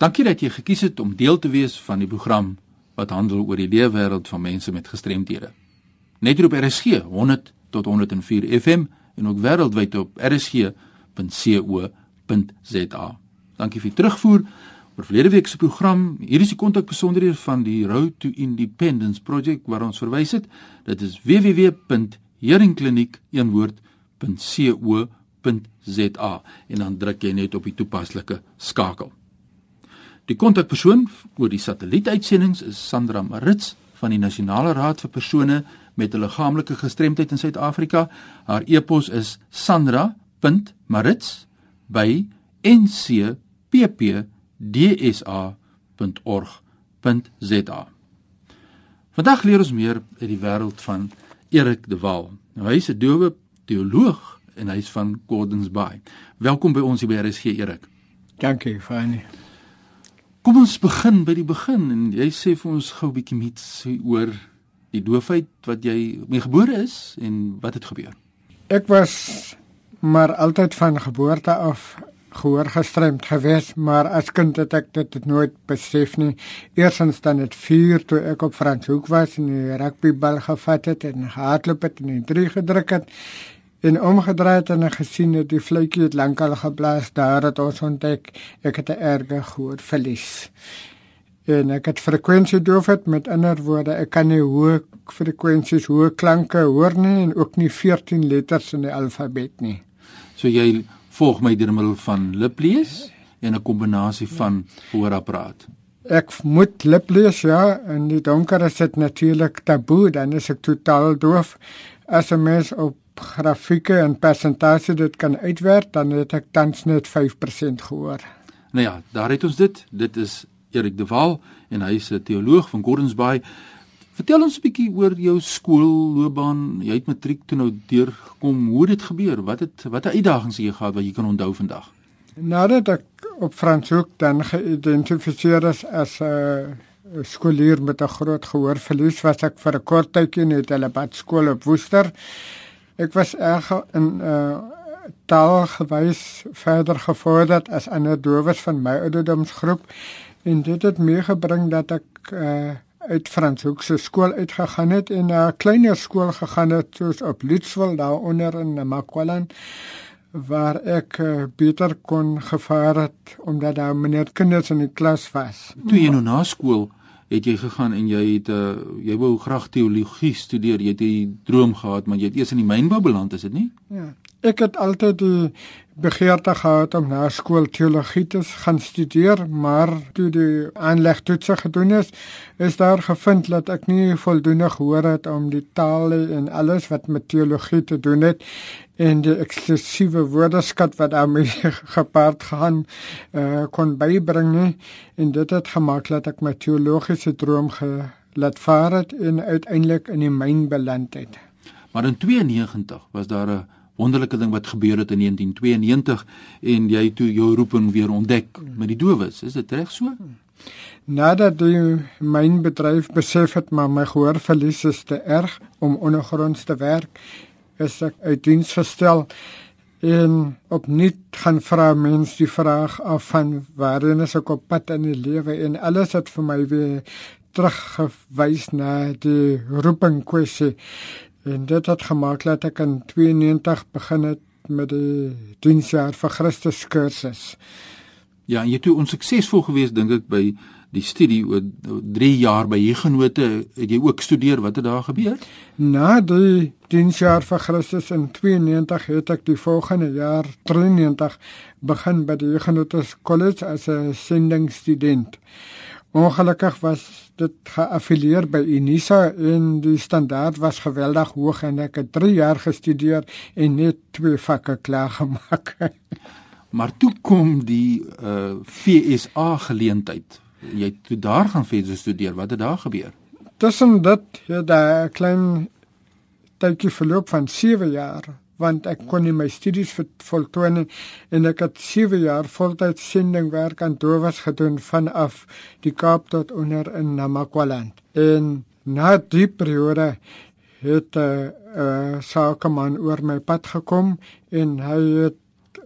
Dankie dat jy gekies het om deel te wees van die program wat handel oor die leefwêreld van mense met gestremthede. Net hier op RSG 100 tot 104 FM en ook wêreldwyd op rsg.co.za. Dankie vir terugvoer oor verlede week se program. Hier is die kontakbesonderhede van die Road to Independence projek waar ons verwys het. Dit is www.heringkliniek1woord.co.za en dan druk jy net op die toepaslike skakel. Die kontakpersoon oor die satellietuitsendings is Sandra Marits van die Nasionale Raad vir persone met 'n liggaamlike gestremdheid in Suid-Afrika. Haar e-pos is sandra.marits@ncppdsa.org.za. Vandag leer ons meer uit die wêreld van Erik de Waal. Nou hy is 'n dowe teoloog en hy's van Gordons Bay. Welkom by ons hier by RSG Erik. Dankie, Fanny. Kom ons begin by die begin en jy sê vir ons gou 'n bietjie met oor die doofheid wat jy mee gebore is en wat het gebeur? Ek was maar altyd van geboorte af gehoor gestremd gewees, maar as kind het ek dit nooit besef nie. Eersins dan het 4 toe ek op Franshoek was en die rugbybal gevat het en gehardloop het en die 3 gedruk het en omgedraai het en gesien het die vletjie het lankal geblaas daar het ons ontdek ek het 'n erge gehoor verlies. En ek het frekwensie doofheid met ander woorde ek kan nie hoë frekwensies hoë klanke hoor nie en ook nie 14 letters in die alfabet nie. So jy volg my deur middel van liplees en 'n kombinasie van hoorapparaat? Ek moet liplees ja en die donker is dit natuurlik taboe dan is ek totaal doof. As 'n mens op grafieke en persentasie dit kan uitwerk dan het ek tans net 5% gehoor nou ja daar het ons dit dit is Erik de Waal en hy is 'n teoloog van Gordons Bay. Vertel ons 'n bietjie oor jou skoolloopbaan. Jy het matriek toe nou deurgekom. Hoe het dit gebeur? Wat het watter uitdagings het jy gehad wat jy kan onthou vandag? Nadat ek op Franshoek dan geïdentifiseer is as 'n uh, skoolier met 'n groot gehoorverlies, was ek vir 'n kort tydjie net hulle bad skool op Woester. Ek was erg in uh, taalgewys verder gevorderd as ander dowes van my ouderdomsgroep en dit het meegebring dat ek uh, uit Franshoek se skool uitgegaan het en 'n uh, kleiner skool gegaan het soos op Lutswil daaronder in Makwalan waar ek uh, beter kon gevaar het omdat daar meneer kinders in die klas was. Toe jy nou na skool het jy gegaan en jy het uh, jy wou graag teologie studeer. Jy het 'n droom gehad, maar jy het eers in die mynbou beland, is dit nie? Ja. Ek het altyd die begeerte gehad om na skool teologie te gaan studeer, maar toe die aanlegtoetse gedoen is, is daar gevind dat ek nie voldoende gehoor het om die tale en alles wat met teologie te doen het en die eksklusiewe woordeskat wat daarmee gepaard gaan uh, kon bybring nie en dit het gemaak dat ek my teologiese droom gelaat vaar het en uiteindelik in die myn beland het. Maar in 92 was daar 'n wonderlike ding wat gebeur het in 1992 en jy toe jou roeping weer ontdek met die dowes. Is dit reg so? Nadat die myn bedryf besef het maar my gehoorverlies is te erg om ondergronds te werk, is ek uit diens gestel en opnuut gaan vra mense die vraag af van waarheen is ek op pad in die lewe en alles het vir my weer teruggewys na die roeping kwessie En dit het gemaak dat ek in 92 begin het met die diensjaar vir Christus kursus. Ja, en jy het toe onsuksesvol geweest dink ek by die studie oor 3 jaar by Hugenote het jy ook studeer wat het daar gebeur? Na die diensjaar vir Christus in 92 het ek die volgende jaar 93 begin by die Hugenote College as 'n sendingstudent. Ongelukkig was dit geaffilieer by Unisa en die standaard was geweldig hoog en ek het 3 jaar gestudeer en net twee vakke klaar gemaak. maar toe kom die uh eh, FSA geleentheid. Jy toe daar gaan verder studeer. Wat het daar gebeur? Tussen dit het daar 'n klein tydjie verloop van 7 jaar want ek kon nie my studies voltooi nie en ek het 7 jaar voltyds sendingwerk aan dowes gedoen vanaf die Kaap tot onder in Namakwaland. En na die periode het 'n uh, uh, sakeman oor my pad gekom en hy het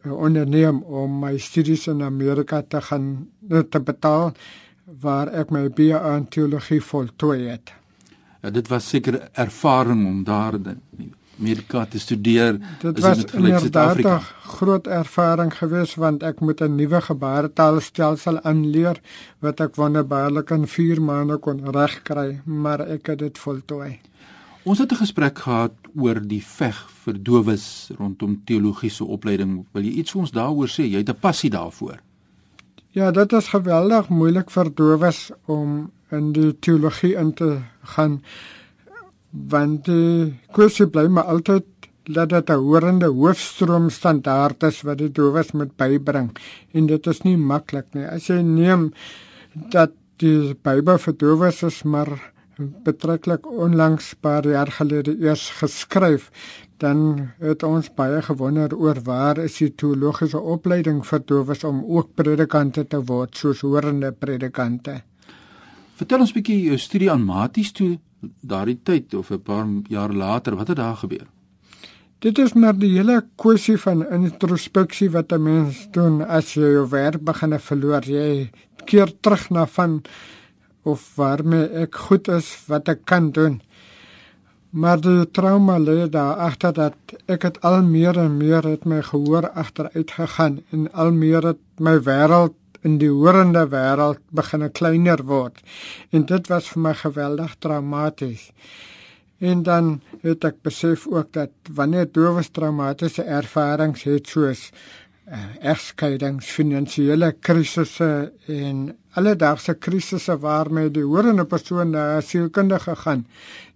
onderneem om my studies in Amerika te gaan uh, te betaal waar ek my BA in teologie voltooi het. Ja, dit was seker ervaring om daar in Amerika te studeer. Dit was inderdaad 'n groot ervaring geweest want ek moet 'n nuwe gebaretaalstelsel aanleer wat ek wonderbaarlik in 4 maande kon regkry, maar ek het dit voltooi. Ons het 'n gesprek gehad oor die veg vir dowes rondom teologiese opleiding. Wil jy iets vir ons daaroor sê? Jy het 'n passie daarvoor. Ja, dit is geweldig moeilik vir dowes om in die teologie in te gaan want die kwessie bly maar altyd dat dit 'n horende hoofstroom standaard is wat die dowes moet bybring en dit is nie maklik nie. As jy neem dat die Bybel vir dowes is maar betreklik onlangs paar jaar gelede eers geskryf, dan het ons baie gewonder oor waar is die teologiese opleiding vir dowes om ook predikante te word soos horende predikante. Vertel ons 'n bietjie jou studie aan Maties toe daardie tyd of 'n paar jaar later, wat het daar gebeur? Dit is maar die hele kwessie van introspeksie wat 'n mens doen as jy jou werk begin verloor. Jy keer terug na van of waarmee ek goed is, wat ek kan doen. Maar die trauma lê daar agter dat ek het al meer en meer het my gehoor agteruit gegaan en al meer het my wêreld in die horende wêreld begin kleiner word. En dit was vir my geweldig traumaties. En dan het ek besef ook dat wanneer dowes traumatiese ervarings het soos egskeidings, finansiële krisisse en alledaagse krisisse waarmee die horende persoon na 'n sielkundige gaan,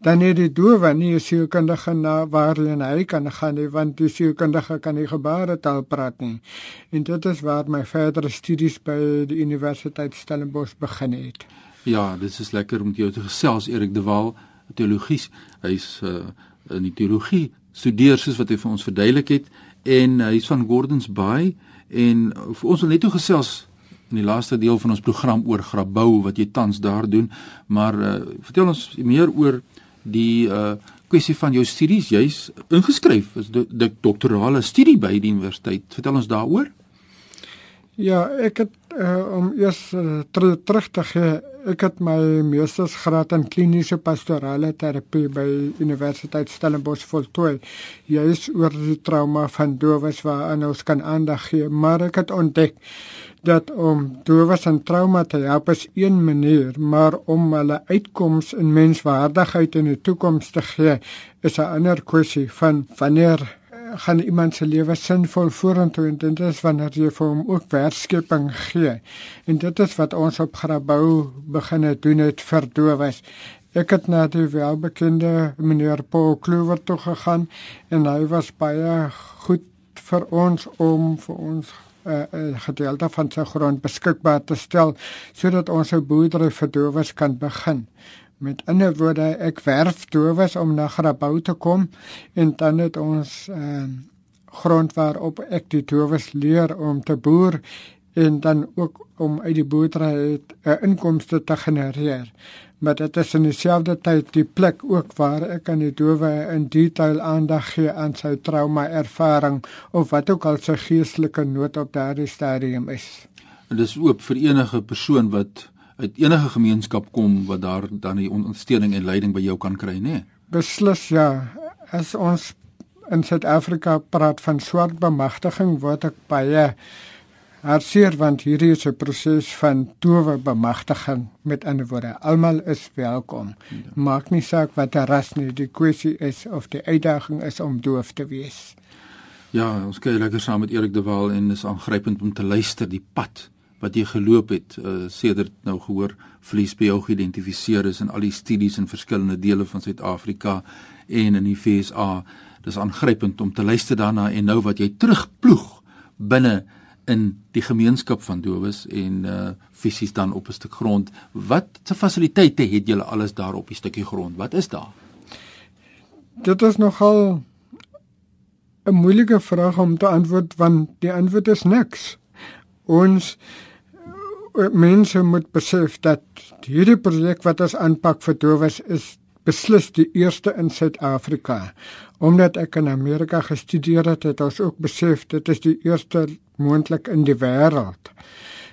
dan het die dowe nie 'n sielkundige na waarheen hy kan gaan nie, want die sielkundige kan nie gebaretaal praat nie. En dit is waar my verdere studies by die Universiteit Stellenbosch begin het. Ja, dit is lekker om jou te gesels Erik de Waal, teologie. Hy's uh, in die teologie studeer soos wat hy vir ons verduidelik het en hy's van Gordons Bay en vir ons wil net toe gesels in die laaste deel van ons program oor grabou wat jy tans daar doen, maar uh, vertel ons meer oor die uh kwessie van jou studies. Jy's ingeskryf as 'n doktorale studie by die universiteit. Vertel ons daaroor. Ja, ek het uh, om eers uh, terug te gee, ek het my meestersgraad in kliniese pastorale terapie by Universiteit Stellenbosch voltooi. Juis oor die trauma van dowes waaraan ons kan aandag gee, maar ek het ontdek dat om dowes en trauma te help is een manier, maar om hulle uitkoms in menswaardigheid in die toekoms te gee, is 'n ander kwessie van wanneer gaan iemand se lewe sinvol vorentoe en dit is wanneer jy vir hom ook werkskepping gee. En dit is wat ons op Grabouw begin doen het vir dowes. Ek het na die welbekende meneer Paul Kluwer toe gegaan en hy was baie goed vir ons om vir ons 'n uh, uh, gedeelte van sy grond beskikbaar te stel sodat ons ou boerdery vir dowes kan begin. Met ander woorde, ek werf dowes om na Grabouw te kom en dan het ons uh, grond waarop ek die dowes leer om te boer en dan ook om uit die boerdery 'n uh, inkomste te genereer maar dit is in dieselfde tyd die plek ook waar ek aan die dowe in detail aandag gee aan sy trauma ervaring of wat ook al sy geestelike nood op daardie stadium is. En dis oop vir enige persoon wat uit enige gemeenskap kom wat daar dan die ondersteuning en leiding by jou kan kry, nê? Nee? Beslis ja. As ons in Suid-Afrika praat van swart bemagtiging, word ek baie hartseer want hierdie is 'n proses van towe bemagtiging met ander woorde almal is welkom ja. maak nie saak wat 'n ras nie die kwessie is of die uitdaging is om doof te wees ja ons kyk lekker saam met Erik de Waal en is aangrypend om te luister die pad wat jy geloop het uh, sedert nou gehoor vlies by jou geïdentifiseer is in al die studies in verskillende dele van Suid-Afrika en in die FSA dis aangrypend om te luister daarna en nou wat jy terugploeg binne in die gemeenskap van dowes en uh fisies dan op 'n stuk grond. Wat se fasiliteite het julle alles daar op die stukkie grond? Wat is daar? Dit is nogal 'n moeilike vraag om te antwoord want die antwoord is niks. Ons mense moet besef dat hierdie projek wat ons aanpak vir dowes is beslis die eerste in Suid-Afrika. Omdat ek in Amerika gestudeer het, het ons ook besef dit is die eerste moontlik in die wêreld.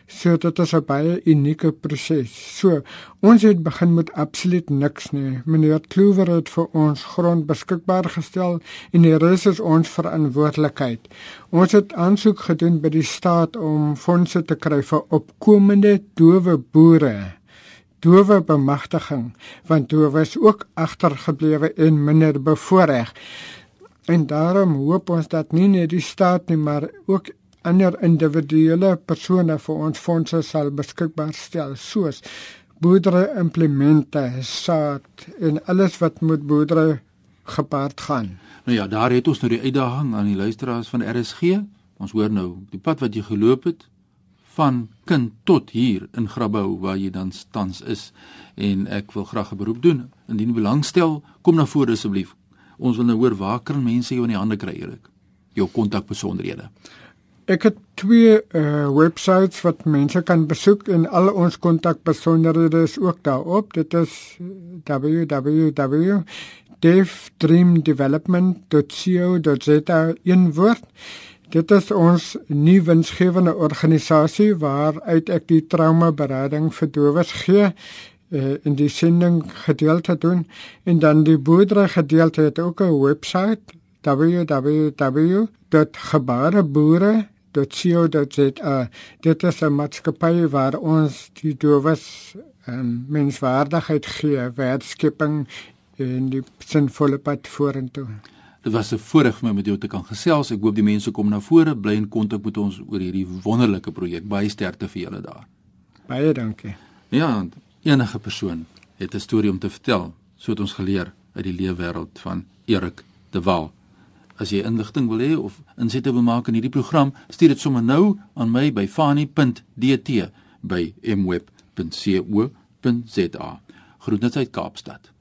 So dit is 'n baie unieke proses. So ons het begin met absoluut niks nie. Meneer Kluwer het vir ons grond beskikbaar gestel en die res is ons verantwoordelikheid. Ons het aansoek gedoen by die staat om fondse te kry vir opkomende dowe boere. Dowe bemagtiging want dowe is ook agtergeblewe en minder bevoordeel. En daarom hoop ons dat nie net die staat nie, maar ook ander individuele persone vir ons fondse sal beskikbaar stel soos boerdery implemente, saad en alles wat met boerdery gepaard gaan. Nou ja, daar het ons nou die uitdaging aan die luisteraars van RSG. Ons hoor nou die pad wat jy geloop het van kind tot hier in Grabouw waar jy dan tans is en ek wil graag 'n beroep doen. Indien jy belangstel, kom na vore asseblief. Ons wil nou hoor waar kan mense jou in die hande kry, Erik? Jou kontakbesonderhede. Ek het twee uh websites wat mense kan besoek en al ons kontakbesonderhede is ook daarop. Dit is www.devdreamdevelopment.co.za in woord. Dit is ons nuwe winsgewende organisasie waaruit ek die trauma berading vir dowes gee uh, in die sending gedeelte doen en dan die boerdery gedeelte het ook 'n website www.gebareboere.co.za www.co.za. Dit is 'n maatskappy waar ons die dowes um, menswaardigheid gee, werkskepping en die sinvolle pad vorentoe. Dit was 'n voorreg vir my met jou te kan gesels. Ek hoop die mense kom na vore, bly in kontak met ons oor hierdie wonderlike projek. Baie sterkte vir julle daar. Baie dankie. Ja, enige persoon het 'n storie om te vertel, so het ons geleer uit die lewe wêreld van Erik de Waal. As jy inligting wil hê of insette wil maak in hierdie program, stuur dit sommer nou aan my by fani.dt by mweb.co.za. Groetnisse uit Kaapstad.